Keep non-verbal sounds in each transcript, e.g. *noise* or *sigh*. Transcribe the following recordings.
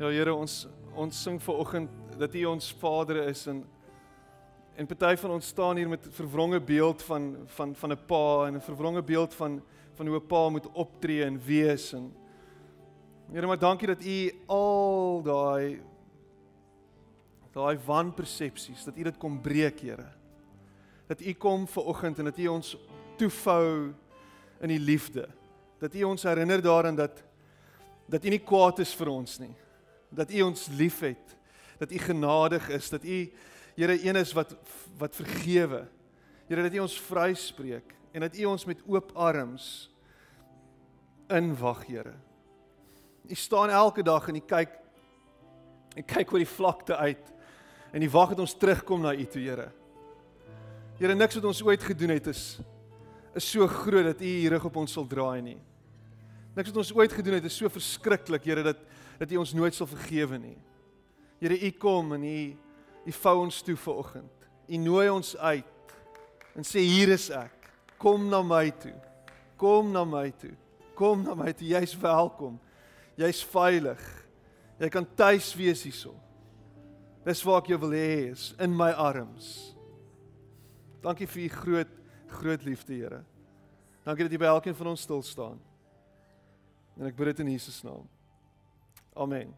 Ja Here, ons ons sing ver oggend dat U ons Vader is en en party van ons staan hier met 'n verwronge beeld van van van 'n pa en 'n verwronge beeld van van hoe 'n pa moet optree en wees en Here, maar dankie dat U al daai daai wanpersepsies, dat U dit kom breek, Here. Dat U kom ver oggend en dat U ons toefou in die liefde. Dat U ons herinner daaraan dat dat U nie kwaad is vir ons nie dat U ons liefhet, dat U genadig is, dat U Here een is wat wat vergewe. Here dat U ons vryspreek en dat U ons met oop arms inwag, Here. U staan elke dag en U kyk en kyk oor die vlakte uit en U wag dat ons terugkom na U toe, Here. Here, niks wat ons ooit gedoen het is is so groot dat U hier rug op ons sal draai nie. Niks wat ons ooit gedoen het is so verskriklik, Here, dat dat U ons nooit sal vergewe nie. Here, U kom en U U vou ons toe vir oggend. U nooi ons uit en sê hier is ek. Kom na my toe. Kom na my toe. Kom na my toe. Jy's welkom. Jy's veilig. Jy kan tuis wees hierso. Dis waar ek jou wil hê is in my arms. Dankie vir u groot groot liefde, Here. Dankie dat jy by elkeen van ons stil staan. En ek bid dit in Jesus naam. Amen.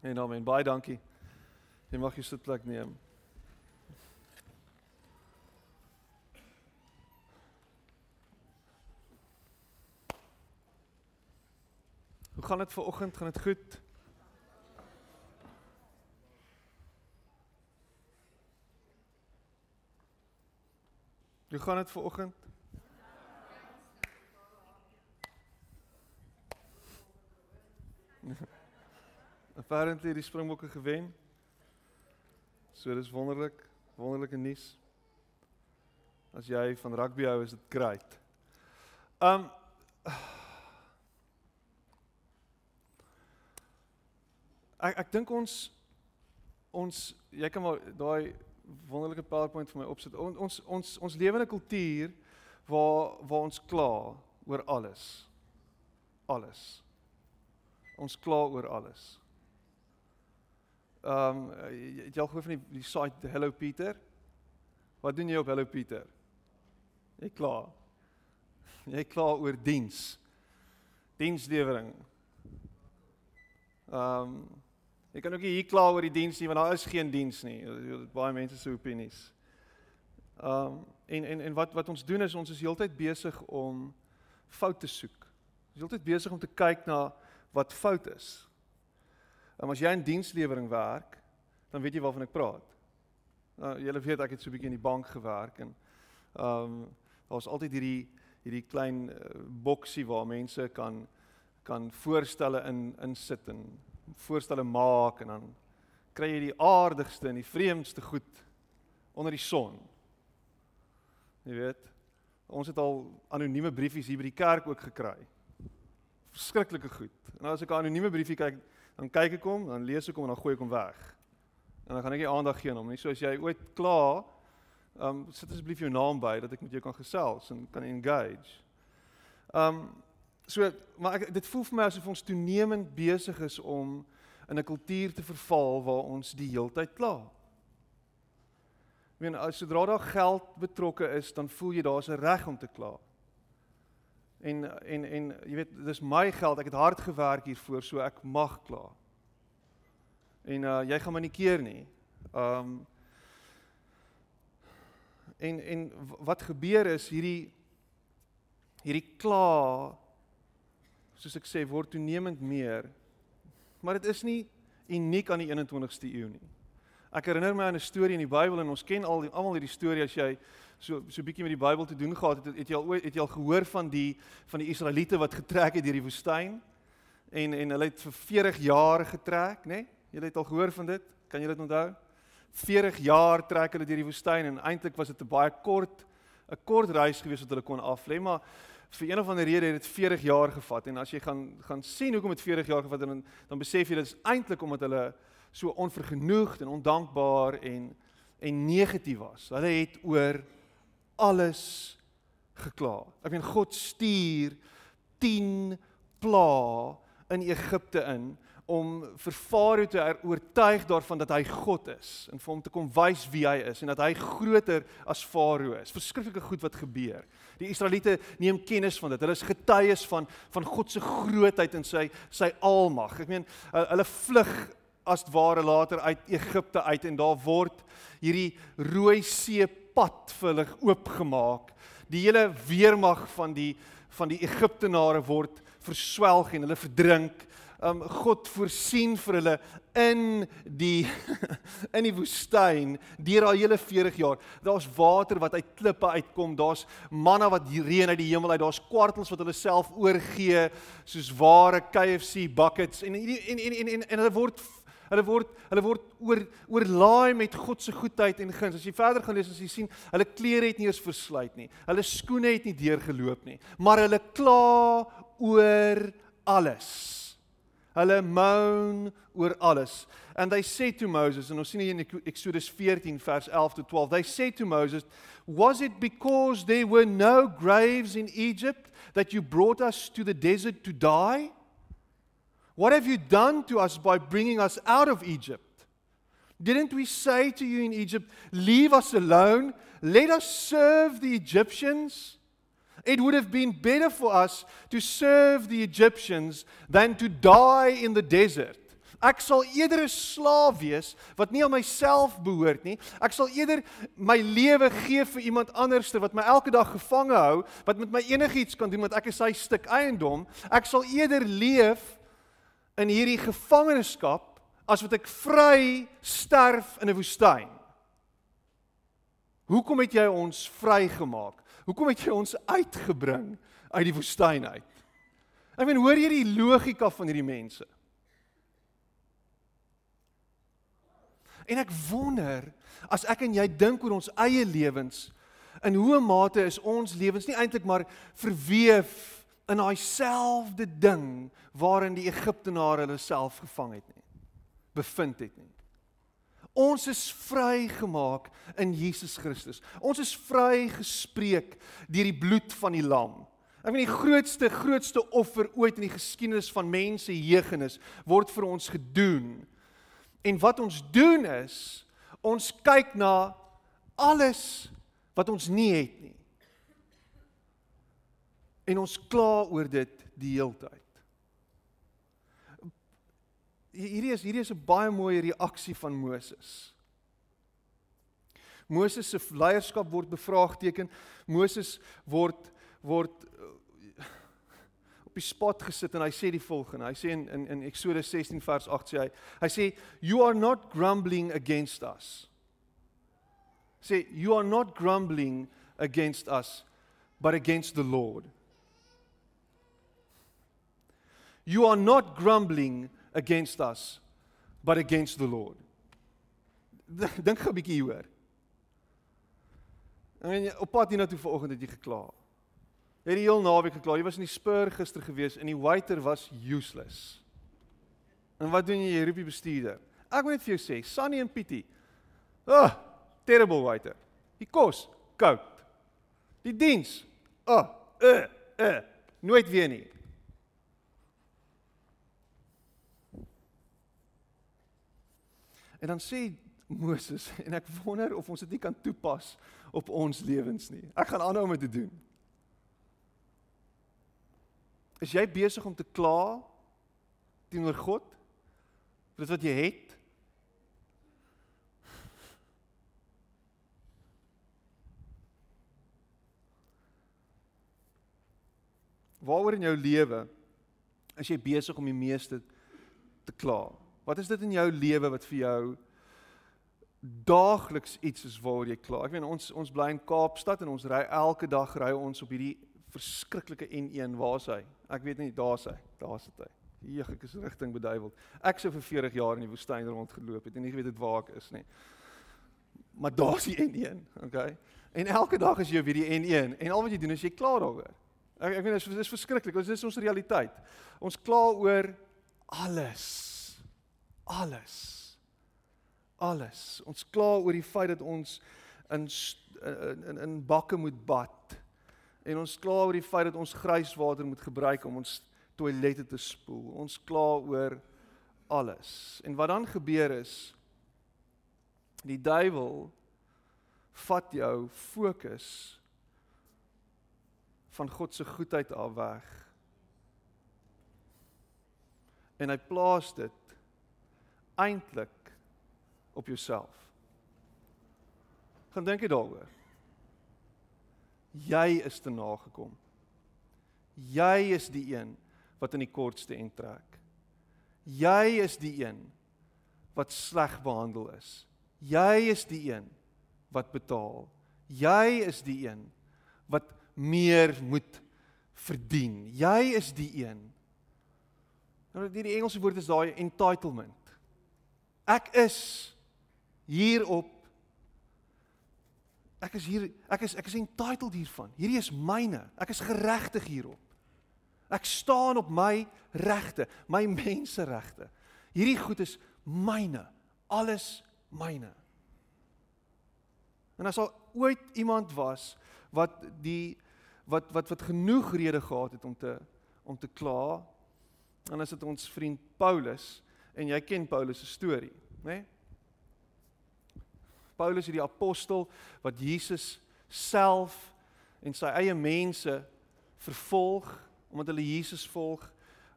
En amen. Baie dankie. Jy mag jou sitplek neem. Hoe gaan dit ver oggend? Gaan dit goed? Hoe gaan dit ver *laughs* Apparently die Springbokke gewen. So dis wonderlik, wonderlike nuus. As jy van rugby hou, is dit great. Um *sighs* Ek ek dink ons ons jy kan maar daai wonderlike PowerPoint vir my opsit. On, ons ons ons lewe in 'n kultuur waar waar ons kla oor alles. Alles. Ons kla oor alles. Ehm um, jy al gehoor van die die site Hello Peter? Wat doen jy op Hello Peter? Jy kla. *laughs* Jy kla oor diens. Dienslewering. Ehm um, jy kan ook nie hier kla oor die diens nie want daar is geen diens nie. Baie mense se opinies. Ehm um, en en en wat wat ons doen is ons is heeltyd besig om foute te soek. Ons is heeltyd besig om te kyk na wat fout is. Um, as jy in dienslewering werk, dan weet jy waarvan ek praat. Nou, julle weet ek het so 'n bietjie in die bank gewerk en ehm um, daar's altyd hierdie hierdie klein uh, boksie waar mense kan kan voorstelle in insit en voorstelle maak en dan kry jy die aardigste en die vreemdste goed onder die son. Jy weet, ons het al anonieme briefies hier by die kerk ook gekry. Verskriklike goed. En as ek 'n anonieme briefie kyk, dan kyk ek hom, dan lees ek hom en dan gooi ek hom weg. En dan gaan ek nie aandag gee aan hom nie. So as jy ooit klaar, ehm um, sit asseblief jou naam by dat ek met jou kan gesels en kan engage. Ehm um, so maar ek dit voel vir my asof ons toenemend besig is om in 'n kultuur te verval waar ons die heeltyd kla. Ek meen as sodra daar geld betrokke is, dan voel jy daar's 'n reg om te kla. En en en jy weet dis my geld. Ek het hard gewerk hiervoor, so ek mag kla. En uh jy gaan my nie keer nie. Um en en wat gebeur is hierdie hierdie kla soos ek sê word toenemend meer. Maar dit is nie uniek aan die 21ste eeu nie. Ek herinner my aan 'n storie in die Bybel en ons ken al almal hierdie storie as jy so so bietjie met die Bybel te doen gehad het, het jy al ooit het jy al gehoor van die van die Israeliete wat getrek het deur die woestyn en en hulle het vir 40 jaar getrek, né? Nee? Jy het al gehoor van dit? Kan jy dit onthou? 40 jaar trek hulle deur die woestyn en eintlik was dit 'n baie kort 'n kort reis gewees wat hulle kon aflê, maar vir een of ander rede het dit 40 jaar gevat en as jy gaan gaan sien hoekom dit 40 jaar gevat het dan dan besef jy dit is eintlik omdat hulle so onvergenoegd en ondankbaar en en negatief was. Hulle het oor alles gekla. Ek meen God stuur 10 pla in Egipte in om vir Farao te oortuig daarvan dat hy God is en vir hom te kom wys wie hy is en dat hy groter as Farao is. Verskriklike goed wat gebeur. Die Israeliete neem kennis van dit. Hulle is getuies van van God se grootheid en sy sy almag. Ek meen hulle vlug as ware later uit Egipte uit en daar word hierdie Rooi See pad vir hulle oopgemaak. Die hele weermag van die van die Egiptenare word verswelg en hulle verdrink um, God voorsien vir hulle in die *laughs* in die woestyn deur al hele 40 jaar. Daar's water wat uit klippe uitkom, daar's manna wat reën uit die hemel uit, daar's kwartels wat hulle self oorgee soos ware KFC buckets en en en en en, en hulle word Hulle word hulle word oor oorlaai met God se goedheid en guns. As jy verder gaan lees, as jy sien, hulle klere het nie eens versluit nie. Hulle skoene het nie deurgeloop nie. Maar hulle kla oor alles. Hulle moan oor alles. And they said to Moses, and ons sien hier in Exodus 14 vers 11 tot 12. They said to Moses, "Was it because there were no graves in Egypt that you brought us to the desert to die? What have you done to us by bringing us out of Egypt? Didn't we say to you in Egypt, leave us alone, let us serve the Egyptians?" It would have been better for us to serve the Egyptians than to die in the desert. Ek sal eerder 'n slaaf wees wat nie aan myself behoort nie. Ek sal eerder my lewe gee vir iemand anderste wat my elke dag gevange hou, wat met my enigiets kan doen want ek is sy stuk eiendom. Ek sal eerder leef in hierdie gevangenskap as wat ek vry sterf in 'n woestyn. Hoekom het jy ons vrygemaak? Hoekom het jy ons uitgebring uit die woestyn uit? Ek meen, hoor jy die logika van hierdie mense? En ek wonder as ek en jy dink oor ons eie lewens, in hoe mate is ons lewens nie eintlik maar verweef in daai selfde ding waarin die Egiptenare hulle self gevang het nie, bevind het nie. Ons is vrygemaak in Jesus Christus. Ons is vrygespreek deur die bloed van die lam. Ek meen die grootste grootste offer ooit in die geskiedenis van mense heugenis word vir ons gedoen. En wat ons doen is ons kyk na alles wat ons nie het nie. En ons kla oor dit die hele tyd hierdie is hierdie is 'n baie mooi reaksie van Moses. Moses se leierskap word bevraagteken. Moses word word uh, op die spot gesit en hy sê die volgende. Hy sê in in, in Eksodus 16 vers 8 sê hy hy sê you are not grumbling against us. Sê you are not grumbling against us but against the Lord. You are not grumbling against us but against the Lord. *laughs* Dink 'n bietjie hieroor. En jy op pad hiernatoe vanoggend het jy gekla. Jy het die heel naweek gekla. Jy was in die Spur gister gewees en die waiter was useless. En wat doen jy? Jy roep die bestuurder. Ek moet net vir jou sê, Sunny en Pietie. Oh, terrible waiter. Die kos, koud. Die diens. Oh, uh, uh, nooit weer nie. En dan sê Moses *laughs* en ek wonder of ons dit nie kan toepas op ons lewens nie. Ek gaan aanhou om dit te doen. Is jy besig om te kla teenoor God vir dit wat jy het? Waaroor in jou lewe is jy besig om die meeste te kla? Wat is dit in jou lewe wat vir jou daagliks iets is waaroor jy kla? Ek weet ons ons bly in Kaapstad en ons ry elke dag ry ons op hierdie verskriklike N1 waar is hy? Ek weet nie, daar's hy. Daar's dit hy. Hier ek is rigting beduiwel. Ek sou vir 40 jaar in die woestyn rondgeloop het en nie geweet het waar ek is nie. Maar daar's die N1, okay? En elke dag as jy op hierdie N1 en al wat jy doen is jy kla daaroor. Ek ek weet dit is verskriklik. Dit is ons realiteit. Ons kla oor alles alles. Alles. Ons kla oor die feit dat ons in in in bakke moet bad. En ons kla oor die feit dat ons grijswater moet gebruik om ons toilette te spoel. Ons kla oor alles. En wat dan gebeur is die duiwel vat jou fokus van God se goedheid af weg. En hy plaas dit eintlik op jouself. Gaan dink jy daaroor? Jy is te nagekom. Jy is die een wat in die kortste end trek. Jy is die een wat sleg behandel is. Jy is die een wat betaal. Jy is die een wat meer moet verdien. Jy is die een. Nou die, die Engelse woord is daai entitlement. Ek is hierop Ek is hier ek is ek is entitled hiervan. Hierdie is myne. Ek is geregtig hierop. Ek staan op my regte, my menseregte. Hierdie goed is myne. Alles myne. En as al ooit iemand was wat die wat wat wat genoeg rede gehad het om te om te kla, dan is dit ons vriend Paulus en jy ken Paulus se storie, né? Nee? Paulus is die apostel wat Jesus self en sy eie mense vervolg omdat hulle Jesus volg.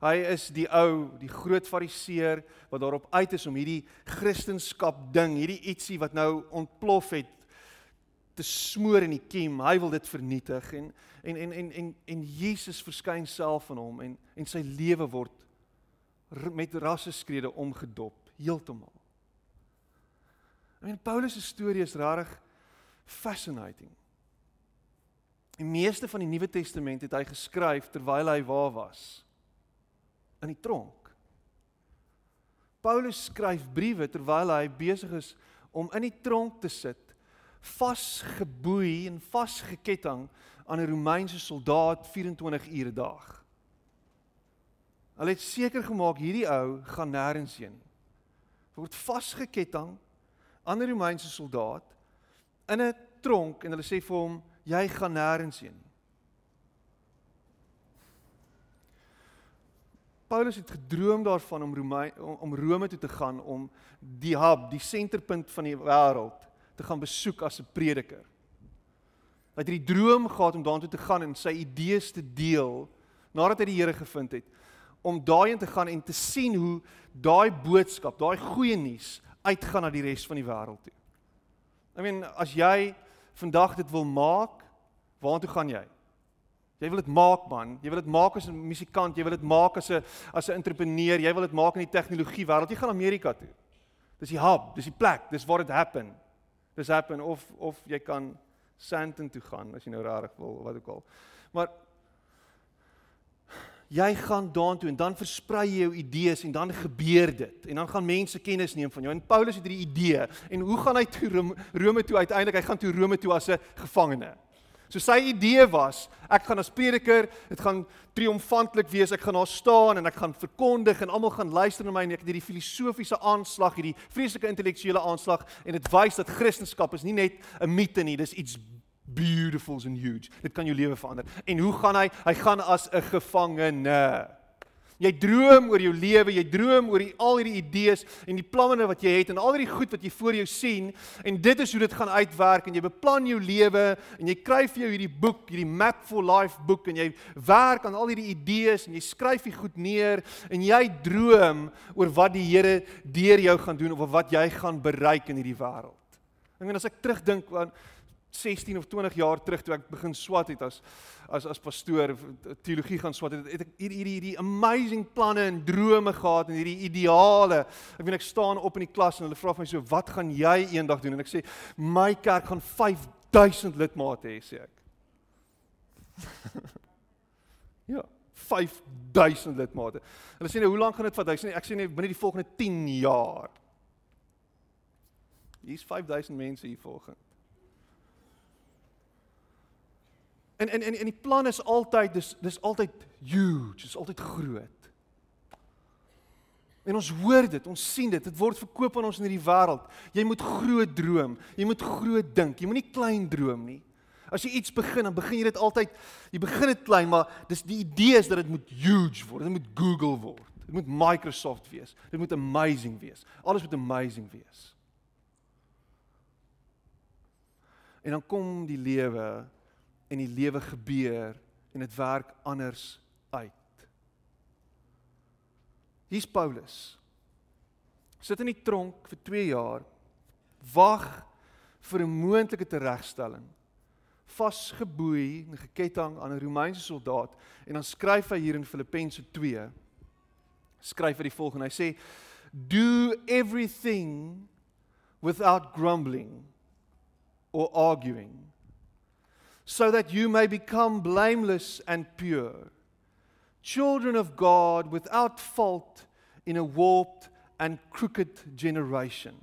Hy is die ou, die groot fariseer wat daarop uit is om hierdie kristendom ding, hierdie ietsie wat nou ontplof het te smoor in die kiem. Hy wil dit vernietig en en en en en, en Jesus verskyn self aan hom en en sy lewe word met rasseskrede omgedop heeltemal. I mean Paulus se storie is regtig fascinating. Die meeste van die Nuwe Testament het hy geskryf terwyl hy waar was in die tronk. Paulus skryf briewe terwyl hy besig is om in die tronk te sit vasgeboei en vasgeketting aan 'n Romeinse soldaat 24 ure 'n dag. Hulle het seker gemaak hierdie ou gaan nêrens heen nie. Word vasgeketting aan 'n Romeinse soldaat in 'n tronk en hulle sê vir hom jy gaan nêrens heen nie. Paulus het gedroom daarvan om Rome om Rome toe te gaan om die hub, die senterpunt van die wêreld te gaan besoek as 'n prediker. Hy het hierdie droom gehad om daartoe te gaan en sy idees te deel nadat hy die Here gevind het om daarheen te gaan en te sien hoe daai boodskap, daai goeie nuus uitgaan na die res van die wêreld toe. I mean, as jy vandag dit wil maak, waartoe gaan jy? Jy wil dit maak man, jy wil dit maak as 'n musikant, jy wil dit maak as 'n as 'n entrepreneur, jy wil dit maak in die tegnologie wêreld. Jy gaan Amerika toe. Dis die hub, dis die plek, dis waar dit happen dis happen of of jy kan Sandton toe gaan as jy nou regtig wil wat ook al. Maar jy gaan daartoe en dan versprei jy jou idees en dan gebeur dit en dan gaan mense kennis neem van jou. En Paulus het hierdie idee en hoe gaan hy toe Rome toe uiteindelik? Hy gaan toe Rome toe as 'n gevangene. So sy idee was, ek gaan as prediker, dit gaan triomfantelik wees. Ek gaan daar staan en ek gaan verkondig en almal gaan luister na my en ek het hierdie filosofiese aanslag, hierdie vreeslike intellektuele aanslag en dit wys dat Christendom is nie net 'n mite nie, dis iets beautiful and huge. Dit kan jou lewe verander. En hoe gaan hy? Hy gaan as 'n gevangene. Jy droom oor jou lewe, jy droom oor die, al hierdie idees en die planne wat jy het en al hierdie goed wat jy voor jou sien en dit is hoe dit gaan uitwerk en jy beplan jou lewe en jy kry vir jou hierdie boek, hierdie Map for Life boek en jy werk aan al hierdie idees en jy skryf dit goed neer en jy droom oor wat die Here deur jou gaan doen of wat jy gaan bereik in hierdie wêreld. Ek meen as ek terugdink aan 16 of 20 jaar terug toe ek begin swat het as as as pastoor teologie gaan swat het, het ek hierdie hierdie hierdie amazing planne en drome gehad en hierdie ideale. Ek weet ek staan op in die klas en hulle vra my so, "Wat gaan jy eendag doen?" En ek sê, "My kerk gaan 5000 lidmate hê," sê ek. *laughs* ja, 5000 lidmate. Hulle sê, "Nou, hoe lank gaan dit vat?" Ek sê, "Ek sê net binne die volgende 10 jaar." Hier's 5000 mense hier volgens. En en en en die plan is altyd dis dis altyd huge, dis altyd groot. En ons hoor dit, ons sien dit, dit word verkoop aan ons in hierdie wêreld. Jy moet groot droom, jy moet groot dink, jy moenie klein droom nie. As jy iets begin, dan begin jy dit altyd jy begin dit klein, maar dis die idee is dat dit moet huge word, dit moet Google word. Dit moet Microsoft wees. Dit moet amazing wees. Alles moet amazing wees. En dan kom die lewe en die lewe gebeur en dit werk anders uit. Hier's Paulus. Sit in die tronk vir 2 jaar. Wag vir 'n moontlike teregstelling. Vasgeboei en geketting aan 'n Romeinse soldaat en dan skryf hy hier in Filippense 2 skryf hy die volgende. Hy sê do everything without grumbling or arguing so that you may become blameless and pure. Children of God without fault in a warped and crooked generation.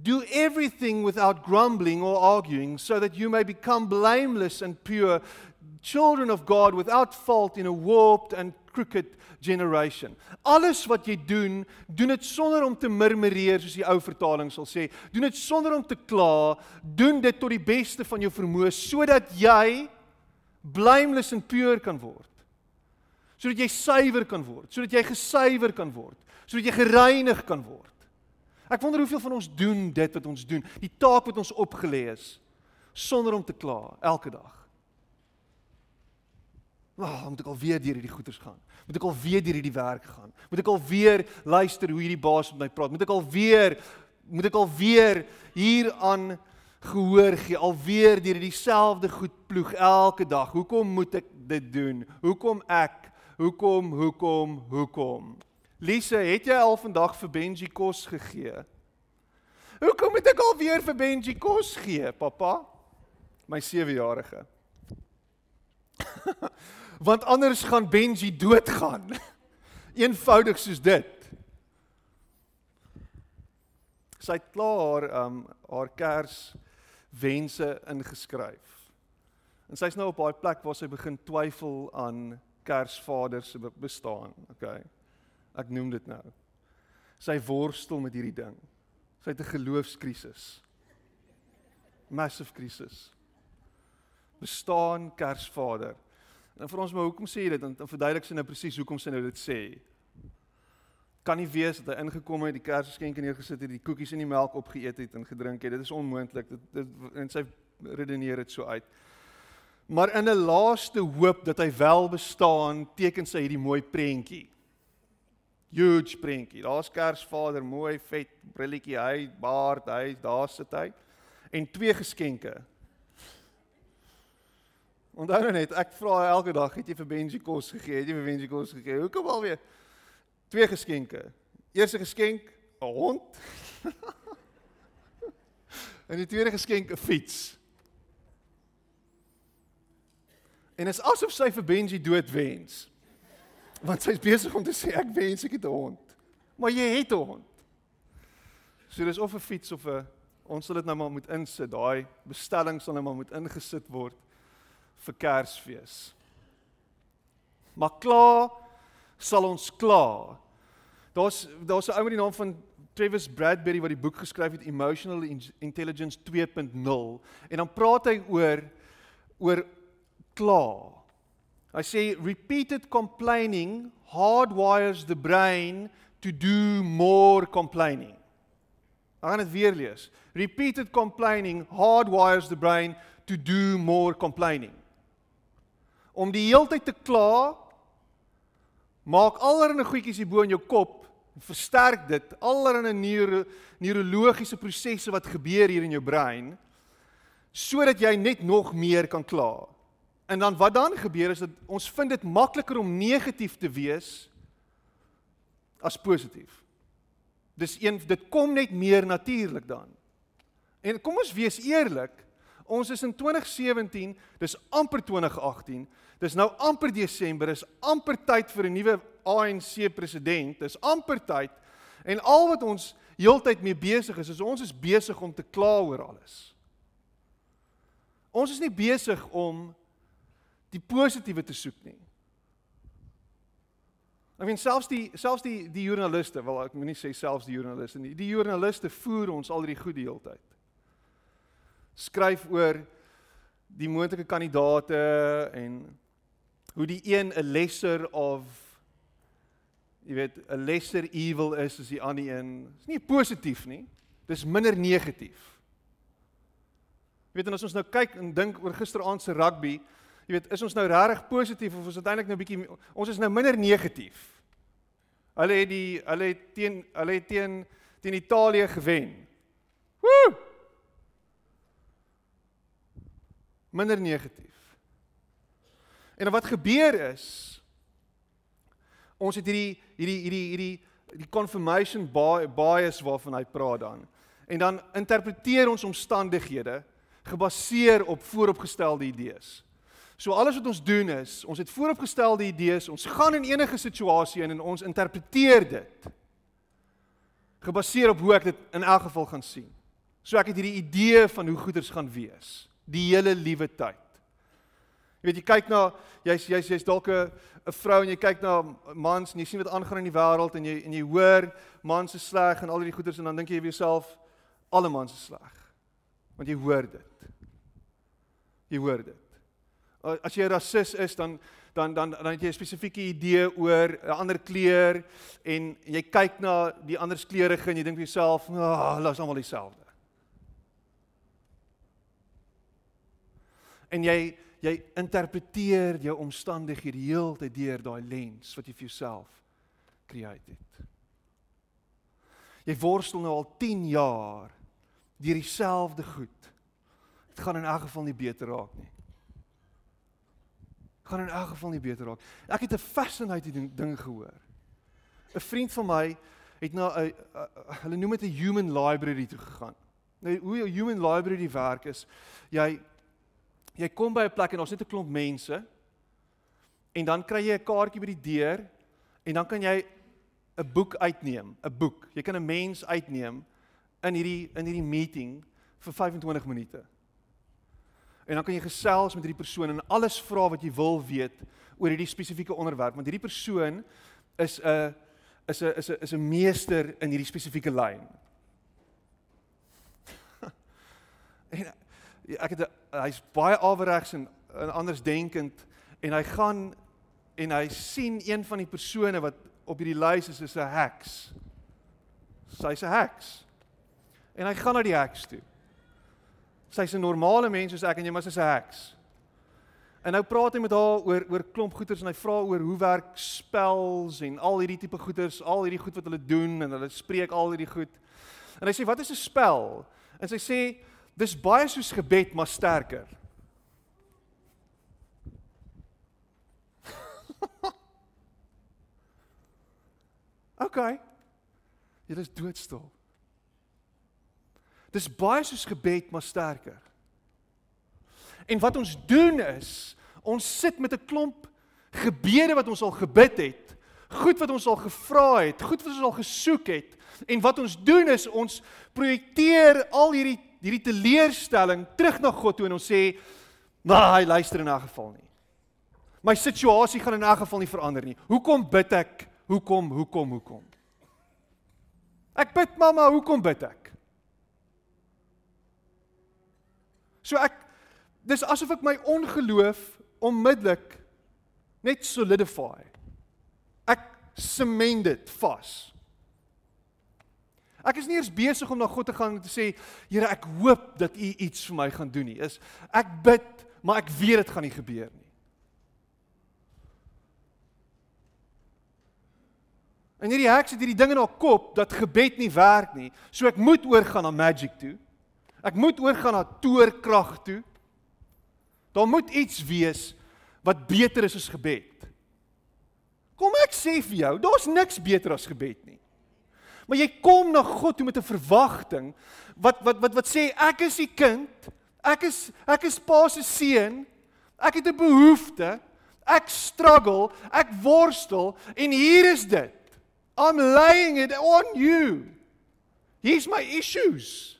Do everything without grumbling or arguing so that you may become blameless and pure. Children of God without fault in a warped and crooked generation. Alles wat jy doen, doen dit sonder om te murmureer soos die ou vertaling sal sê. Doen dit sonder om te kla, doen dit tot die beste van jou vermoë sodat jy blameless and pure kan word. Sodat jy suiwer kan word, sodat jy gesuiwer kan word, sodat jy gereinig kan word. Ek wonder hoeveel van ons doen dit wat ons doen, die taak wat ons opgelê is sonder om te kla elke dag. Wag, oh, moet ek al weer deur hierdie goeters gaan? Moet ek al weer deur hierdie werk gaan? Moet ek al weer luister hoe hierdie baas met my praat? Moet ek al weer moet ek al weer hier aan gehoor gee? Al weer deur dieselfde goed ploeg elke dag. Hoekom moet ek dit doen? Hoekom ek? Hoekom? Hoekom? Hoekom? Lise, het jy al vandag vir Benji kos gegee? Hoekom moet ek al weer vir Benji kos gee, pappa? My 7-jarige. *laughs* want anders gaan Benji doodgaan. *laughs* Eenvoudig soos dit. Sy het klaar um haar kers wense ingeskryf. En sy's nou op daai plek waar sy begin twyfel aan Kersvader se bestaan, okay? Ek noem dit nou. Sy worstel met hierdie ding. Sy het 'n geloofskrisis. Massive krisis. Bestaan Kersvader? En vir ons maar hoekom sê jy dit? Dan, dan verduidelik sy nou presies hoekom sy nou dit sê. Kan nie wees dat hy ingekom het, die kersgeskenke neergesit het, die koekies en die melk opgeëet het en gedrink het. Dit is onmoontlik. Dit, dit en sy redeneer dit so uit. Maar in 'n laaste hoop dat hy wel bestaan, teken sy hierdie mooi prentjie. Huge prentjie. Daar's Kersvader, mooi vet brilletjie, hy baard, hy daar sit hy. En twee geskenke. Onthou nou net, ek vra elke dag, het jy vir Benji kos gegee? Het jy vir Benji kos gegee? Hoekom alweer twee geskenke? Eerste geskenk, 'n hond. *laughs* en die tweede geskenk, 'n fiets. En dit is asof sy vir Benji dood wens. Want sy's besig om te sê ek wens ek het 'n hond. Maar jy het 'n hond. So dis of 'n fiets of 'n ons sal dit nou maar moet insit. Daai bestelling sal nou maar moet ingesit word vir Kersfees. Maar klaar sal ons klaar. Daar's daar's 'n ou met die naam van Travis Bradbury wat die boek geskryf het Emotional Intelligence 2.0 en dan praat hy oor oor klaar. Hy sê repeated complaining hardwires the brain to do more complaining. Ek gaan dit weer lees. Repeated complaining hardwires the brain to do more complaining om die heeltyd te kla maak allerlei goedjies hier bo in jou kop versterk dit allerlei neuro neurologiese prosesse wat gebeur hier in jou brein sodat jy net nog meer kan kla. En dan wat dan gebeur is dat ons vind dit makliker om negatief te wees as positief. Dis een dit kom net meer natuurlik dan. En kom ons wees eerlik, ons is in 2017, dis amper 2018. Dis nou amper Desember, is amper tyd vir 'n nuwe ANC president. Dis amper tyd. En al wat ons heeltyd mee besig is, is ons is besig om te kla oor alles. Ons is nie besig om die positiewe te soek nie. Ek meen selfs die selfs die die joernaliste, wel ek moet nie sê selfs die joernaliste nie. Die joernaliste voer ons al die goed die hele tyd. Skryf oor die moontlike kandidate en hoe die een 'n lesser of jy weet 'n lesser evil is as die ander een. Dis nie positief nie. Dis minder negatief. Jy weet en as ons nou kyk en dink oor gisteraand se rugby, jy weet, is ons nou regtig positief of is dit eintlik nou bietjie ons is nou minder negatief. Hulle het die hulle het teen hulle het teen teen Italië gewen. Woe! Minder negatief. En wat gebeur is ons het hierdie hierdie hierdie hierdie die confirmation bias waarvan hy praat dan. En dan interpreteer ons omstandighede gebaseer op vooropgestelde idees. So alles wat ons doen is, ons het vooropgestelde idees, ons gaan in enige situasie in en ons interpreteer dit gebaseer op hoe ek dit in elk geval gaan sien. So ek het hierdie idee van hoe goeders gaan wees die hele liewe tyd. Jy weet jy kyk na jy's jy's jy's dalk 'n 'n vrou en jy kyk na mans en jy sien wat aangaan in die wêreld en jy en jy hoor mans is sleg en al hierdie goeders en dan dink jy vir jouself alle mans is sleg. Want jy hoor dit. Jy hoor dit. As jy 'n rasis is dan dan dan dan het jy 'n spesifieke idee oor 'n ander kleur en jy kyk na die ander kleurige en jy dink vir jouself, "Ag, oh, hulle is almal dieselfde." En jy jy interpreteer jou omstandighede heeltyd deur daai lens wat jy vir jouself create het. Jy worstel nou al 10 jaar deur dieselfde goed. Dit gaan in elk geval nie beter raak nie. Gaan in elk geval nie beter raak. Ek het 'n fascinating ding gehoor. 'n Vriend van my het na 'n hulle noem dit 'n human library toe gegaan. Nou hoe 'n human library werk is, jy jy kom by 'n plek en daar's net 'n klomp mense en dan kry jy 'n kaartjie by die deur en dan kan jy 'n boek uitneem, 'n boek. Jy kan 'n mens uitneem in hierdie in hierdie meeting vir 25 minute. En dan kan jy gesels met hierdie persoon en alles vra wat jy wil weet oor hierdie spesifieke onderwerp want hierdie persoon is 'n is 'n is 'n is 'n meester in hierdie spesifieke lyn. en ek het hy's baie averegs en, en anders denkend en hy gaan en hy sien een van die persone wat op hierdie lys is is 'n heks. Sy's 'n heks. En hy gaan na die heks toe. Sy's 'n normale mens soos ek en jy, maar sy's 'n heks. En nou praat hy met haar oor oor klomp goeters en hy vra oor hoe werk spels en al hierdie tipe goeters, al hierdie goed wat hulle doen en hulle spreek al hierdie goed. En hy sê wat is 'n spel? En sy sê dis baie soos gebed maar sterker. *laughs* OK. Jy is doodstil. Dis baie soos gebed maar sterker. En wat ons doen is, ons sit met 'n klomp gebede wat ons al gebid het, goed wat ons al gevra het, goed wat ons al gesoek het, en wat ons doen is ons projekteer al hierdie hierdie teleurstelling terug na God toe en ons sê, "Maar hy luister in 'n geval nie. My situasie gaan in 'n geval nie verander nie. Hoekom bid ek? Hoekom? Hoekom? Hoekom?" Ek bid mamma, hoekom bid ek? So ek dis asof ek my ongeloof onmiddellik net solidify. Ek sement dit vas. Ek is nie eers besig om na God te gaan en te sê, Here, ek hoop dat U iets vir my gaan doen nie. Is ek bid, maar ek weet dit gaan nie gebeur nie. En hierdie heks het hierdie ding in haar kop dat gebed nie werk nie. So ek moet oorgaan na magic toe. Ek moet oorgaan na toorkrag toe. Daar moet iets wees wat beter is as gebed. Kom ek sê vir jou, daar's niks beter as gebed nie. Maar jy kom na God toe met 'n verwagting wat wat wat wat sê ek is u kind. Ek is ek is pa se seun. Ek het 'n behoefte. Ek struggle, ek worstel en hier is dit. I'm laying it on you. Hier's my issues.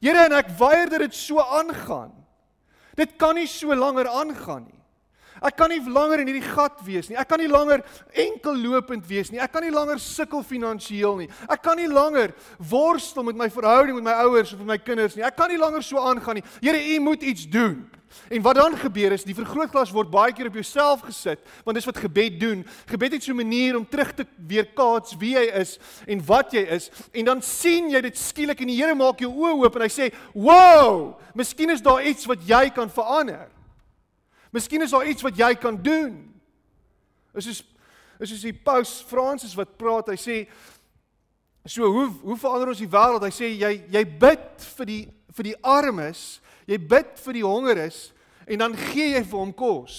Here en ek weier dat dit so aangaan. Dit kan nie so langer aangaan nie. Ek kan nie langer in hierdie gat wees nie. Ek kan nie langer enkel lopend wees nie. Ek kan nie langer sukkel finansiëel nie. Ek kan nie langer worstel met my verhouding met my ouers of met my kinders nie. Ek kan nie langer so aangaan nie. Here, U moet iets doen. En wat dan gebeur is die vergrootglas word baie keer op jouself gesit, want dis wat gebed doen. Gebed het so 'n manier om terug te weerkaats wie jy is en wat jy is en dan sien jy dit skielik en die Here maak jou oë oop en hy sê, "Wow, miskien is daar iets wat jy kan verander." Miskien is daar iets wat jy kan doen. Is soos is soos die paus Fransis wat praat, hy sê so hoe hoe verander ons die wêreld? Hy sê jy jy bid vir die vir die armes Jy bid vir die hongeres en dan gee jy vir hom kos.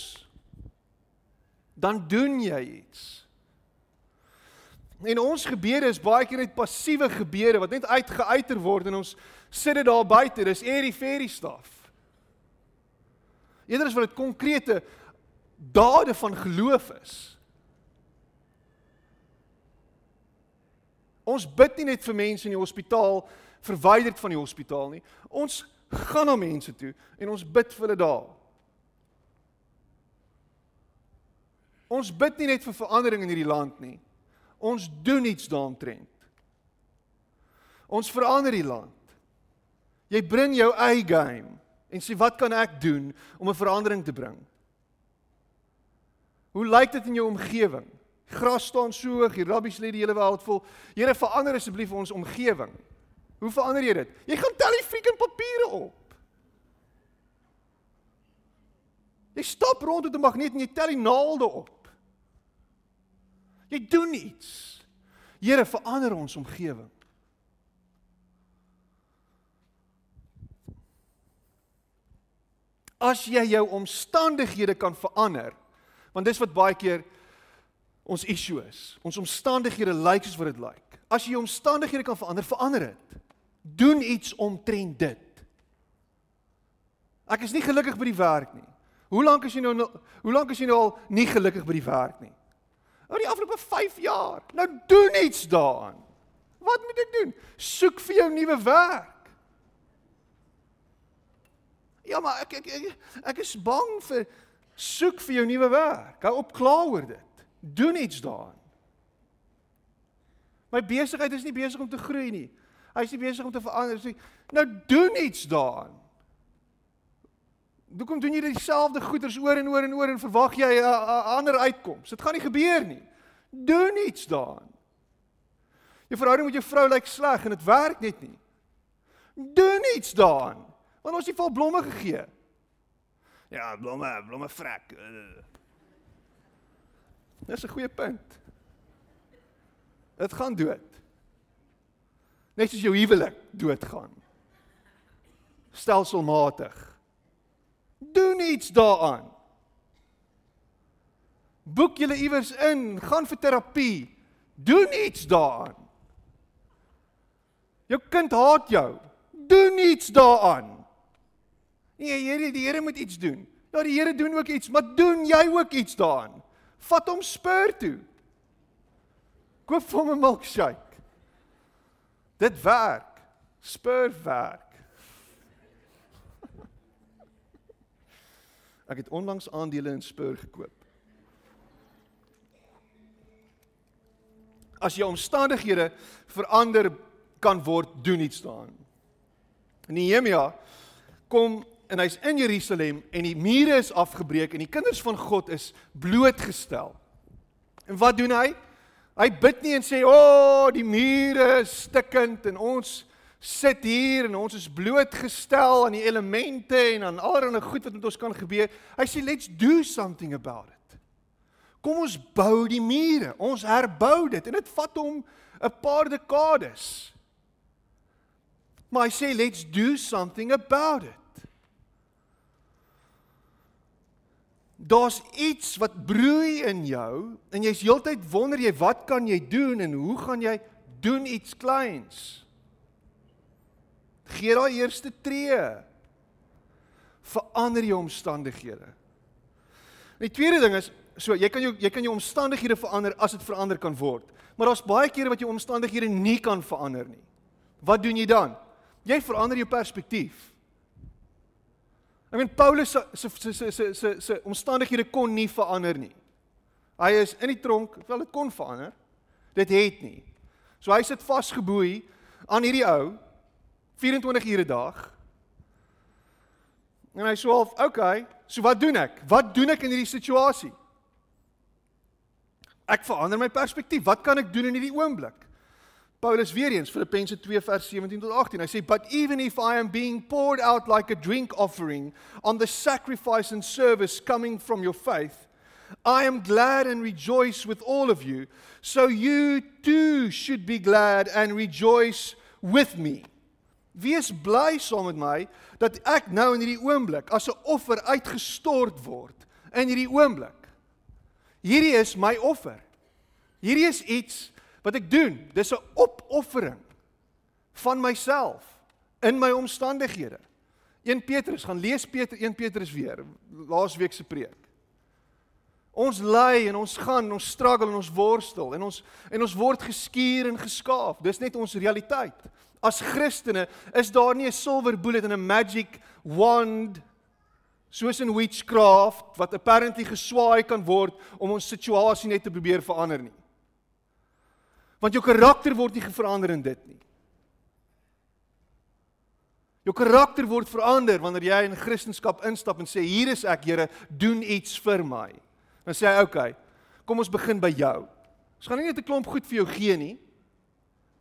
Dan doen jy iets. En ons gebede is baie keer net passiewe gebede wat net uitgeuiter word en ons sit dit daar buite. Dis airy fairy stuff. Eerder is wat dit konkrete dade van geloof is. Ons bid nie net vir mense in die hospitaal verwyderd van die hospitaal nie. Ons gaan na mense toe en ons bid vir hulle daar. Ons bid nie net vir verandering in hierdie land nie. Ons doen iets daaroontrent. Ons verander die land. Jy bring jou eie game en sê wat kan ek doen om 'n verandering te bring? Hoe lyk dit in jou omgewing? Gras staan so hoog, die rabbies lê die hele wêreld vol. Here verander asseblief ons omgewing. Hoe verander jy dit? Jy gaan tel die freaking papiere op. Jy stap rond met 'n magneet en jy tel die naalde op. Jy doen iets. Here, verander ons omgewing. As jy jou omstandighede kan verander, want dis wat baie keer ons issue is. Ons omstandighede lyk soos wat dit lyk. As jy jou omstandighede kan verander, verander dit doen iets omtrent dit. Ek is nie gelukkig by die werk nie. Hoe lank is jy nou hoe lank is jy nou al nie gelukkig by die werk nie? Oor die afgelope 5 jaar. Nou doen iets daaraan. Wat moet ek doen? Soek vir jou nuwe werk. Ja, maar ek ek ek, ek is bang vir soek vir jou nuwe werk. Hou op kla oor dit. Doen iets daaraan. My besigheid is nie besig om te groei nie. Hy's nie besig om te verander nie. Nou doen iets daaraan. Hoekom doen jy dieselfde goeders oor en oor en oor en verwag jy 'n ander uitkoms? Dit gaan nie gebeur nie. Doen iets daaraan. Jou verhouding met jou vrou lyk sleg en dit werk net nie. Doen iets daaraan. Want ons het vol blomme gegee. Ja, blomme, blomme vrek. Dis 'n goeie punt. Dit gaan dood. Net soos jou huwelik doodgaan. Stelselmatig. Doen iets daaraan. Boek julle iewers in, gaan vir terapie. Doen iets daaraan. Jou kind haat jou. Doen iets daaraan. Nee, Here, die Here moet iets doen. Ja, die Here doen ook iets, maar doen jy ook iets daaraan? Vat hom spur toe. Koop vir hom 'n milkshake. Dit werk. Spur werk. *laughs* Ek het onlangs aandele in Spur gekoop. As jou omstandighede verander kan word, doen iets daaraan. Nehemia kom en hy's in Jerusalem en die mure is afgebreek en die kinders van God is blootgestel. En wat doen hy? Hy bid nie en sê, "O, oh, die mure is stikkend en ons sit hier en ons is blootgestel aan die elemente en aan allerlei goed wat met ons kan gebeur." Hy sê, "Let's do something about it." Kom ons bou die mure. Ons herbou dit en dit vat hom 'n paar dekades. Maar hy sê, "Let's do something about it." Daar's iets wat broei in jou en jy's heeltyd wonder jy wat kan jy doen en hoe gaan jy doen iets kleins? Gee daai eerste tree. Verander jou omstandighede. Die tweede ding is so jy kan jou jy kan jou omstandighede verander as dit verander kan word. Maar daar's baie kere wat jou omstandighede nie kan verander nie. Wat doen jy dan? Jy verander jou perspektief. Ek meen Paulus se se se se se se omstandighede kon nie verander nie. Hy is in die tronk, wel dit kon verander. Dit het nie. So hy sit vasgeboei aan hierdie ou 24 ure 'n dag. En hy sê half, okay, so wat doen ek? Wat doen ek in hierdie situasie? Ek verander my perspektief. Wat kan ek doen in hierdie oomblik? Paulus weer eens Filippense 2 vers 17 tot 18. Hy sê, "But even if I am being poured out like a drink offering on the sacrifice and service coming from your faith, I am glad and rejoice with all of you. So you too should be glad and rejoice with me." Wees bly saam met my dat ek nou in hierdie oomblik as 'n offer uitgestort word in hierdie oomblik. Hierdie is my offer. Hierdie is iets wat ek doen. Dis 'n opoffering van myself in my omstandighede. 1 Petrus, gaan lees Peter 1 Petrus weer, laasweek se preek. Ons ly en ons gaan, ons struggle en ons worstel en ons en ons word geskuur en geskaaf. Dis net ons realiteit. As Christene is daar nie 'n silver bullet en 'n magic wand soos in witchcraft wat apparently geswaai kan word om ons situasie net te probeer verander nie. Want jou karakter word nie verander in dit nie. Jou karakter word verander wanneer jy in Christendom instap en sê hier is ek Here, doen iets vir my. Dan sê hy, "Oké, okay, kom ons begin by jou." Ons gaan nie net 'n klomp goed vir jou gee nie.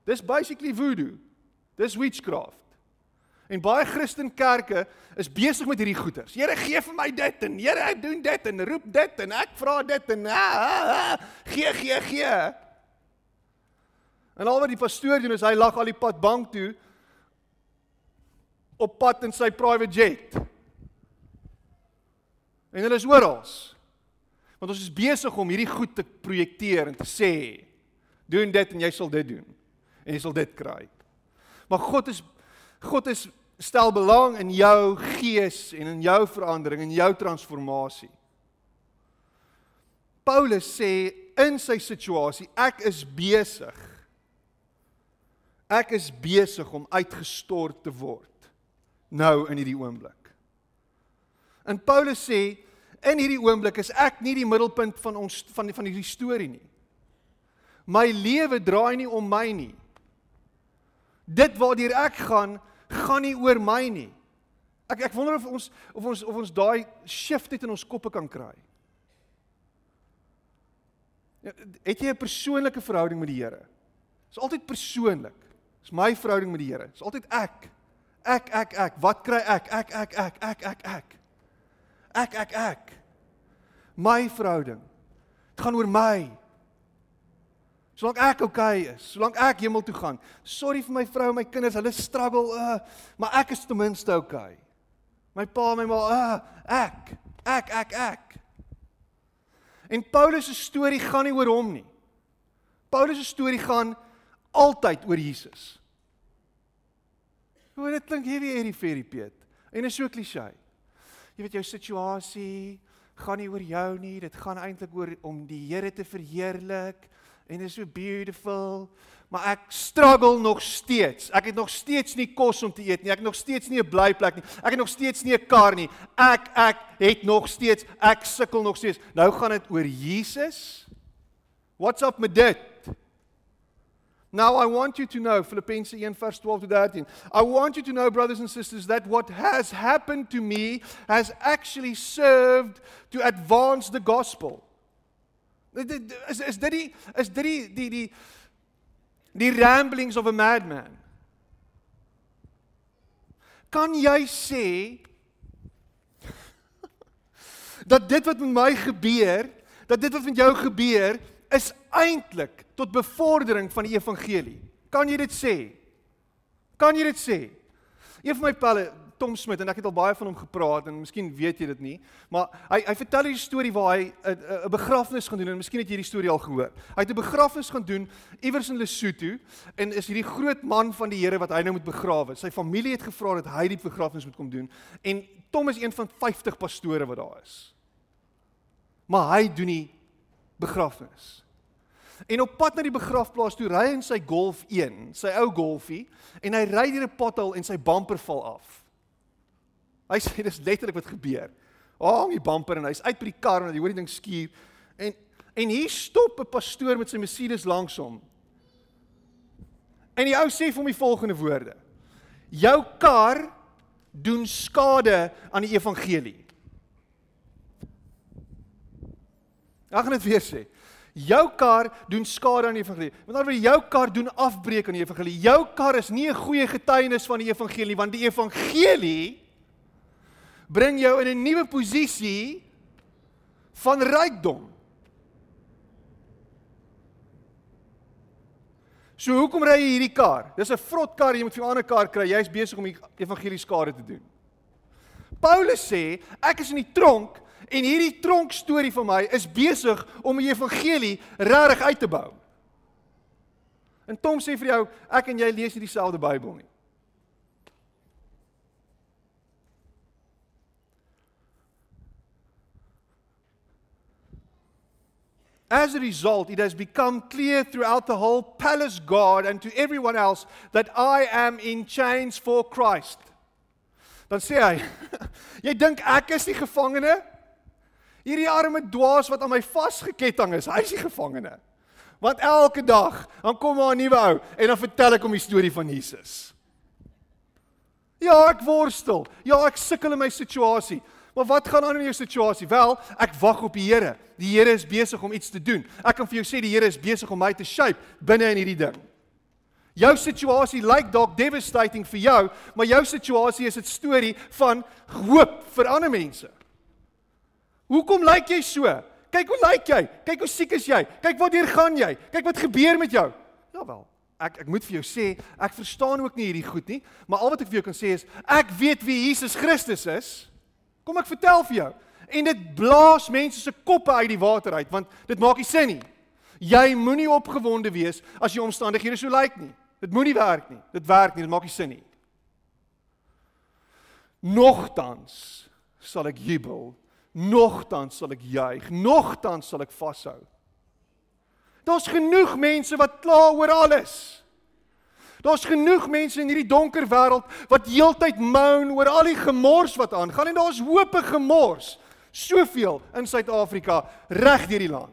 Dis basically voodoo. Dis witchcraft. En baie Christen kerke is besig met hierdie goeters. Here gee vir my dit en Here ek doen dit en roep dit en ek vra dit en ah, ah, ah, gee gee gee. En al wat die pastoor doen is hy lag al die pad bank toe op pad in sy private jet. En hulle is oral. Want ons is besig om hierdie goed te projekteer en te sê doen dit en jy sal dit doen en jy sal dit kry. Maar God is God is stel belang in jou gees en in jou verandering en jou transformasie. Paulus sê in sy situasie ek is besig Ek is besig om uitgestort te word nou in hierdie oomblik. En Paulus sê in hierdie oomblik is ek nie die middelpunt van ons van van hierdie storie nie. My lewe draai nie om my nie. Dit waardeur ek gaan, gaan nie oor my nie. Ek ek wonder of ons of ons of ons daai shift net in ons koppe kan kry. Ja, het jy 'n persoonlike verhouding met die Here? Dit is altyd persoonlik. Dis my verhouding met die Here. Dis altyd ek. Ek ek ek. Wat kry ek? Ek ek ek ek ek ek. Ek ek ek. My verhouding. Dit gaan oor my. Solank ek okay is, solank ek hemel toe gaan. Sorry vir my vrou en my kinders, hulle struggle, uh, maar ek is ten minste okay. My pa en my ma, uh, ek, ek ek ek. En Paulus se storie gaan nie oor hom nie. Paulus se storie gaan altyd oor Jesus. Hoe dit klink heavy hierdie fairy Piet. En is so klisjé. Jy weet jou situasie gaan nie oor jou nie, dit gaan eintlik oor om die Here te verheerlik en is so beautiful. Maar ek struggle nog steeds. Ek het nog steeds nie kos om te eet nie. Ek het nog steeds nie 'n blyplek nie. Ek het nog steeds nie 'n kar nie. Ek ek het nog steeds ek sukkel nog steeds. Nou gaan dit oor Jesus. What's up met dit? Now I want you to know, Philippians 1 verse 12 to 13. I want you to know, brothers and sisters, that what has happened to me has actually served to advance the gospel. Is, is dit die is dit die die die die ramblings of a madman? Kan jy sê *laughs* dat dit wat met my gebeur, dat dit wat met jou gebeur, is eintlik tot bevordering van die evangelie. Kan jy dit sê? Kan jy dit sê? Een van my pelle, Tom Smit en ek het al baie van hom gepraat en miskien weet jy dit nie, maar hy hy vertel hierdie storie waar hy 'n begrafnis gaan doen en miskien het jy hierdie storie al gehoor. Hy het 'n begrafnis gaan doen iewers in Lesotho en is hierdie groot man van die Here wat hy nou moet begrawe. Sy familie het gevra dat hy die begrafnis moet kom doen en Tom is een van 50 pastore wat daar is. Maar hy doen nie begrafnis. En op pad na die begrafplaas toe ry hy in sy Golf 1, sy ou Golfie, en hy ry deur 'n pothol en sy bumper val af. Hy sê dis letterlik wat gebeur. Hang die bumper en hy's uit by die kar en hy hoor die ding skuur en en hier stop 'n pastoor met sy Mercedes langs hom. En die ou sê vir hom die volgende woorde: Jou kar doen skade aan die evangelie. Ek gaan dit weer sê. Jou kar doen skade aan die evangelie. Met ander woorde, jou kar doen afbreek aan die evangelie. Jou kar is nie 'n goeie getuienis van die evangelie want die evangelie bring jou in 'n nuwe posisie van rykdom. So hoekom ry jy hierdie kar? Dis 'n vrot kar, jy moet vir 'n ander kar kry. Jy's besig om die evangelie skade te doen. Paulus sê, ek is in die tronk En hierdie tronk storie van my is besig om die evangelie regtig uit te bou. En Tom sê vir jou, ek en jy lees nie dieselfde Bybel nie. As a result, it has become clear throughout the whole palace guard and to everyone else that I am in chains for Christ. Dan sê hy, *laughs* jy dink ek is die gevangene? Hierdie arme dwaas wat aan my vasgeketting is, hy is die gevangene. Want elke dag dan kom maar 'n nuwe ou en dan vertel ek hom die storie van Jesus. Ja, ek worstel. Ja, ek sukkel in my situasie. Maar wat gaan aan in jou situasie? Wel, ek wag op die Here. Die Here is besig om iets te doen. Ek kan vir jou sê die Here is besig om my te shape binne in hierdie ding. Jou situasie lyk dalk devastating vir jou, maar jou situasie is 'n storie van hoop vir ander mense. Hoekom lyk jy so? Kyk hoe lyk jy? Kyk hoe siek is jy? Kyk wat hier gaan jy? Kyk wat gebeur met jou? Jawel. Ek ek moet vir jou sê, ek verstaan ook nie hierdie goed nie, maar al wat ek vir jou kan sê is ek weet wie Jesus Christus is. Kom ek vertel vir jou. En dit blaas mense se koppe uit die water uit want dit maak nie sin nie. Jy moenie opgewonde wees as jou omstandighede so lyk nie. Dit moenie werk nie. Dit werk nie, dit maak nie sin nie. Nogtans sal ek jubel nogtans sal ek juig, nogtans sal ek vashou. Daar's genoeg mense wat kla oor alles. Daar's genoeg mense in hierdie donker wêreld wat heeltyd moan oor al die gemors wat aangaan en daar's hoop en gemors. Soveel in Suid-Afrika reg deur die land.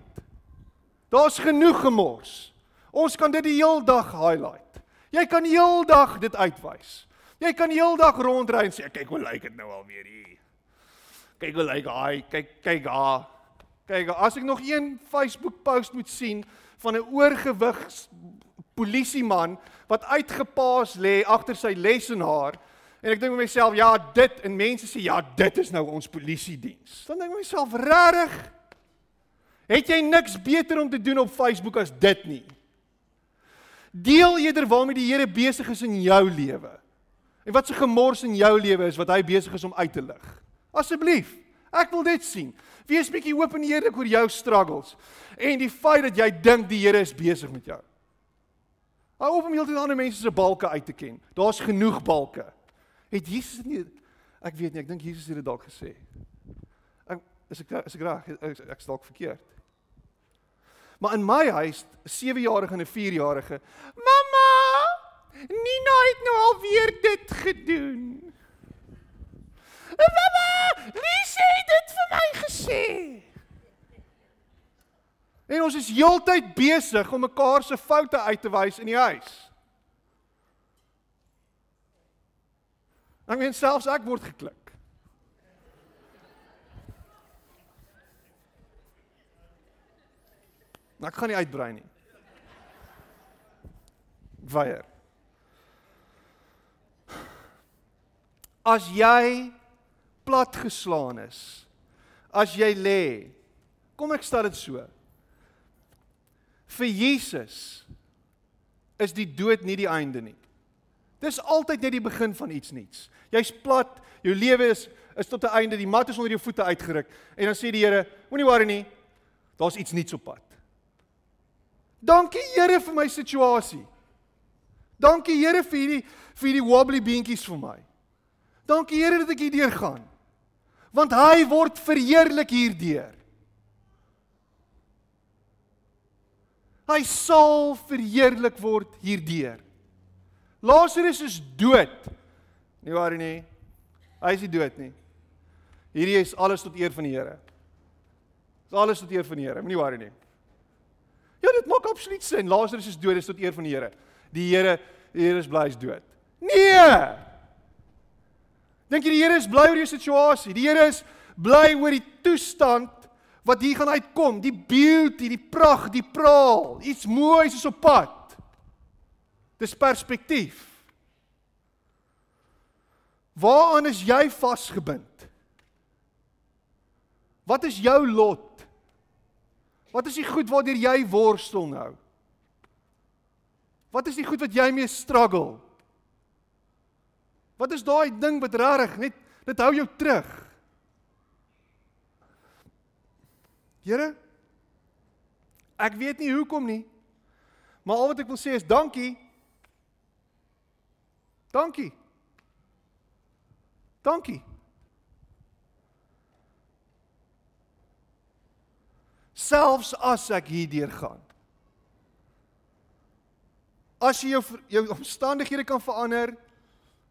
Daar's genoeg gemors. Ons kan dit die heel dag highlight. Jy kan heeldag dit uitwys. Jy kan heeldag rondry en sê kyk hoe lyk dit nou alweer hier kyk hoe lyk hy, kyk kyk haar. Kyk, as ek nog een Facebook post moet sien van 'n oorgewig polisieman wat uitgepaas lê agter sy lesenaar en ek dink vir myself, ja, dit en mense sê ja, dit is nou ons polisie diens. Dan dink ek myself, regtig? Het jy niks beter om te doen op Facebook as dit nie? Deel eerder waarmee die Here besig is in jou lewe. En wat se gemors in jou lewe is wat hy besig is om uit te lig. Asseblief, ek wil dit sien. Wees bietjie oop en eerlik oor jou struggles en die feit dat jy dink die Here is besig met jou. Hou op om heeltyd ander mense se balke uit te ken. Daar's genoeg balke. Het Jesus nie ek weet nie, ek dink Jesus het dit dalk gesê. Ek is ek is ek reg? Ek, ek dalk verkeerd. Maar in my huis, 'n 7-jarige en 'n 4-jarige, mamma, Nina het nou al weer dit gedoen. Mamma, wie sê dit vir my gesê? En ons is heeltyd besig om mekaar se foute uit te wys in die huis. Ek meen selfs ek word geklik. Ek gaan nie uitbrei nie. Weier. As jy platgeslaan is. As jy lê. Kom ek stel dit so. Vir Jesus is die dood nie die einde nie. Dis altyd net die begin van iets nuuts. Jy's plat, jou lewe is is tot 'n einde, die mat is onder jou voete uitgeruk en dan sê die Here, moenie worry nie. Daar's iets nuuts op pad. Dankie Here vir my situasie. Dankie Here vir hierdie vir hierdie wobbly beentjies vir my. Dankie Here dat ek hierdeur gaan want hy word verheerlik hierdeur. Hy sal verheerlik word hierdeur. Lazarus is dood. Nie waar nie? Hy is nie dood nie. Hierdie is alles tot eer van die Here. Dis alles tot eer van die Here. Moenie worry nie. Ja, dit maak absoluut sin. Lazarus is dood, is tot eer van die Here. Die Here, die Here is bly hy's dood. Nee! Dink jy die Here is bly oor jou situasie? Die Here is bly oor die toestand wat hier gaan uitkom, die beauty, die pragt, die praal, iets moois is op pad. Dis perspektief. Waaraan is jy vasgebind? Wat is jou lot? Wat is die goed waardeur jy worstel nou? Wat is die goed wat jy mee struggle? Wat is daai ding wat regtig net dit hou jou terug? Here Ek weet nie hoekom nie. Maar al wat ek wil sê is dankie. Dankie. Dankie. Selfs as ek hierdeur gaan. As jy jou jou omstandighede kan verander,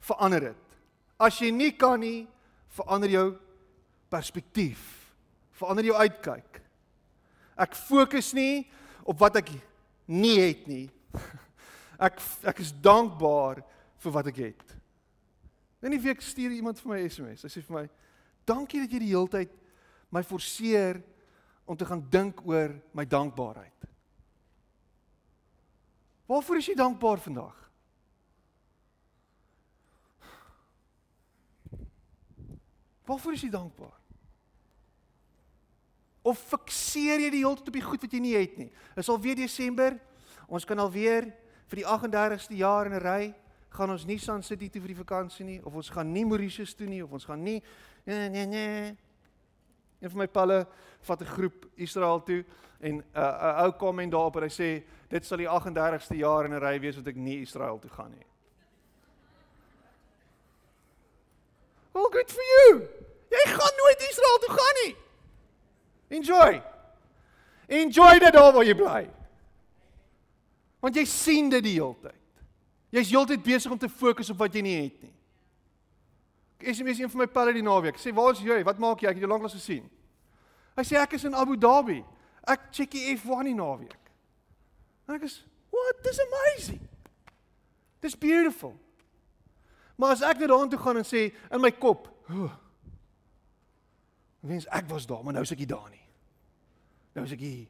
verander dit. As jy nie kan nie, verander jou perspektief. Verander jou uitkyk. Ek fokus nie op wat ek nie het nie. *laughs* Ek ek is dankbaar vir wat ek het. In die week stuur iemand vir my SMS. Hy sê vir my: "Dankie dat jy die hele tyd my forceer om te gaan dink oor my dankbaarheid." Waarvoor is jy dankbaar vandag? Waarvoor is jy dankbaar? Of fikseer jy die hele tyd op die goed wat jy nie het nie? Is al weer Desember. Ons kan al weer vir die 38ste jaar in 'n ry gaan ons nie Sun City toe vir die vakansie nie of ons gaan nie Mauritius toe nie of ons gaan nie nee nee nee. Een van my palle vat 'n groep Israel toe en uh, 'n ou kom en daarop en hy sê dit sal die 38ste jaar in 'n ry wees wat ek nie Israel toe gaan nie. Well good for you. Jy gaan nooit Israel toe gaan nie. Enjoy. Enjoy dit daar waar jy bly. Want jy sien dit die hele tyd. Jy's heeltyd besig om te fokus op wat jy nie het nie. SMS een van my pelle die naweek. Sê, "Waar is jy? Wat maak jy? Ek het jou lanklaas gesien." Hy sê ek is in Abu Dhabi. Ek check die F1 die naweek. En ek is, "What? This amazing." This beautiful. Maar as ek net daartoe gaan en sê in my kop, oh, "Wens ek was daar, maar nou is ek nie daar nie." Nou is ek hier.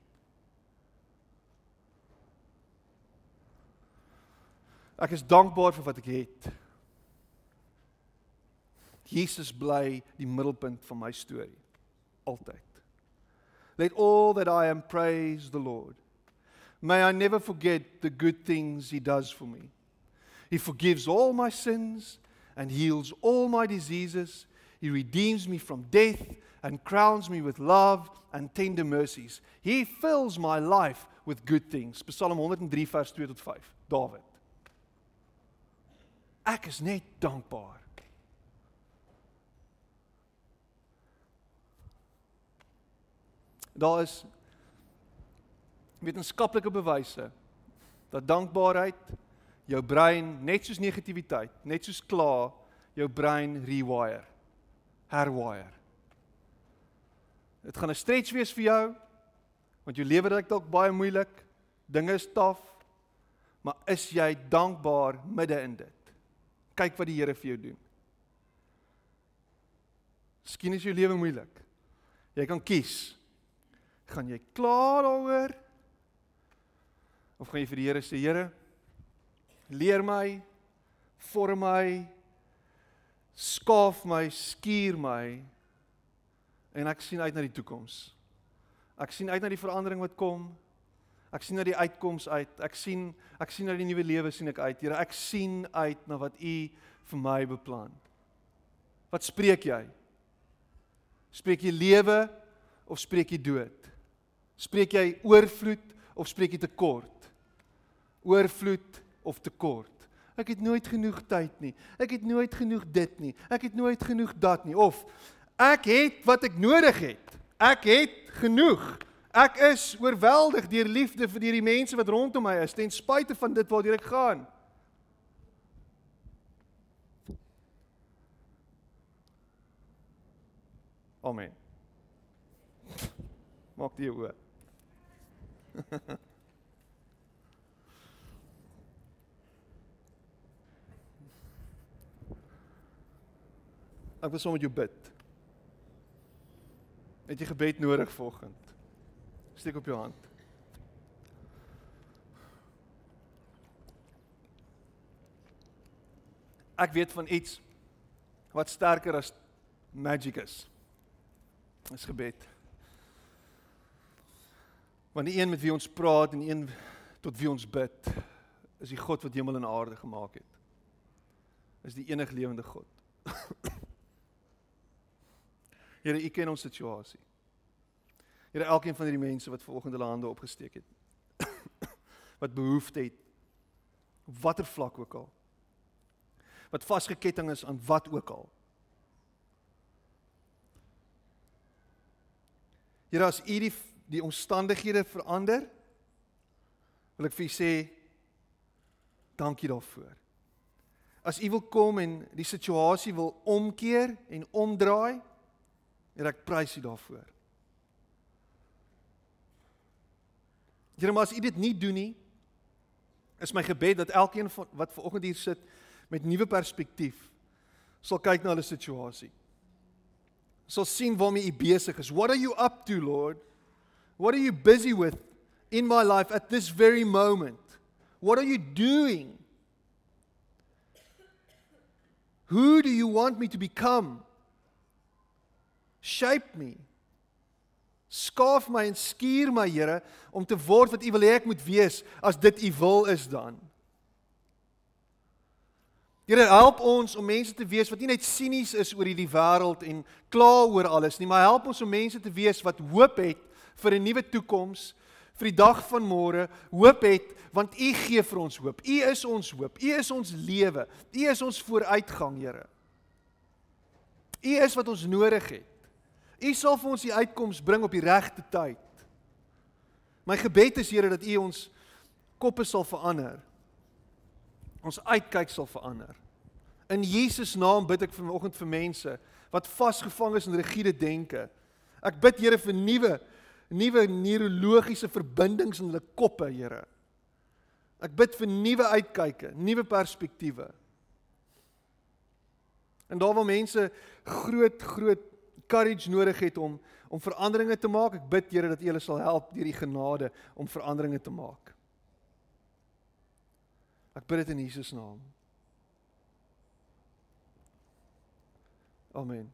Ek is dankbaar vir wat ek het. Jesus bly die middelpunt van my storie altyd. Let all that I am praise the Lord. May I never forget the good things he does for me. He forgives all my sins and heals all my diseases. He redeems me from death and crowns me with love and tender mercies. He fills my life with good things. Psalm 103 vers 2 tot 5. David. Ek is net dankbaar. Daar is wetenskaplike bewyse dat dankbaarheid jou brein net soos negativiteit, net soos kla, jou brein rewire, herwire. Dit gaan 'n stretch wees vir jou want jou lewe lyk dalk baie moeilik, dinge is taaf, maar is jy dankbaar midde in dit? Kyk wat die Here vir jou doen. Miskien is jou lewe moeilik. Jy kan kies gaan jy klaar daaroor of gaan jy vir die Here sê Here leer my vorm my skaaf my skuur my en ek sien uit na die toekoms. Ek sien uit na die verandering wat kom. Ek sien na die uitkoms uit. Ek sien ek sien na die nuwe lewe sien ek uit. Here ek sien uit na wat u vir my beplan. Wat spreek jy? Spreek jy lewe of spreek jy dood? Spreek jy oorvloed of spreek jy tekort? Oorvloed of tekort? Ek het nooit genoeg tyd nie. Ek het nooit genoeg dit nie. Ek het nooit genoeg dat nie. Of ek het wat ek nodig het. Ek het genoeg. Ek is oorweldig deur liefde vir die mense wat rondom my is ten spyte van dit waartoe ek gaan. Amen. Maak dit oop. *laughs* Ek wil saam met jou bid. Het jy gebed nodig vanoggend? Steek op jou hand. Ek weet van iets wat sterker as magic is. Dis gebed. Want die een met wie ons praat en die een tot wie ons bid, is die God wat hemel en aarde gemaak het. Is die enige lewende God. *laughs* Here, U ken ons situasie. Here, elkeen van hierdie mense wat vanoggend hulle hande opgesteek het, *coughs* wat behoefte het watter vlak ook al. Wat vasgeketting is aan wat ook al. Here, as U die die omstandighede verander, wil ek vir U sê dankie daarvoor. As U wil kom en die situasie wil omkeer en omdraai, Here ek prys U daarvoor. Here, maar as U dit nie doen nie, is my gebed dat elkeen van wat ver oggend hier sit met nuwe perspektief sal kyk na hulle situasie. Sal sien waarmee U besig is. What are you up to, Lord? What are you busy with in my life at this very moment? What are you doing? Who do you want me to become? Shape me. Skaaf my en skuur my, Here, om te word wat U wil hê ek moet wees as dit U wil is dan. Here, help ons om mense te wees wat nie net sinies is oor hierdie wêreld en kla oor alles nie, maar help ons om mense te wees wat hoop het vir 'n nuwe toekoms, vir die dag van môre, hoop het want U gee vir ons hoop. U is ons hoop. U is ons lewe. U is ons vooruitgang, Here. U is wat ons nodig het. U sal vir ons die uitkoms bring op die regte tyd. My gebed is Here dat U ons koppe sal verander. Ons uitkyk sal verander. In Jesus naam bid ek vanoggend vir mense wat vasgevang is in rigiede denke. Ek bid Here vir nuwe nuwe neurologiese verbindings in hulle koppe, Here. Ek bid vir nuwe uitkyke, nuwe perspektiewe. En daar waar mense groot groot courage nodig het om om veranderinge te maak. Ek bid Here dat U hulle sal help deur die genade om veranderinge te maak. Ek bid dit in Jesus naam. Amen.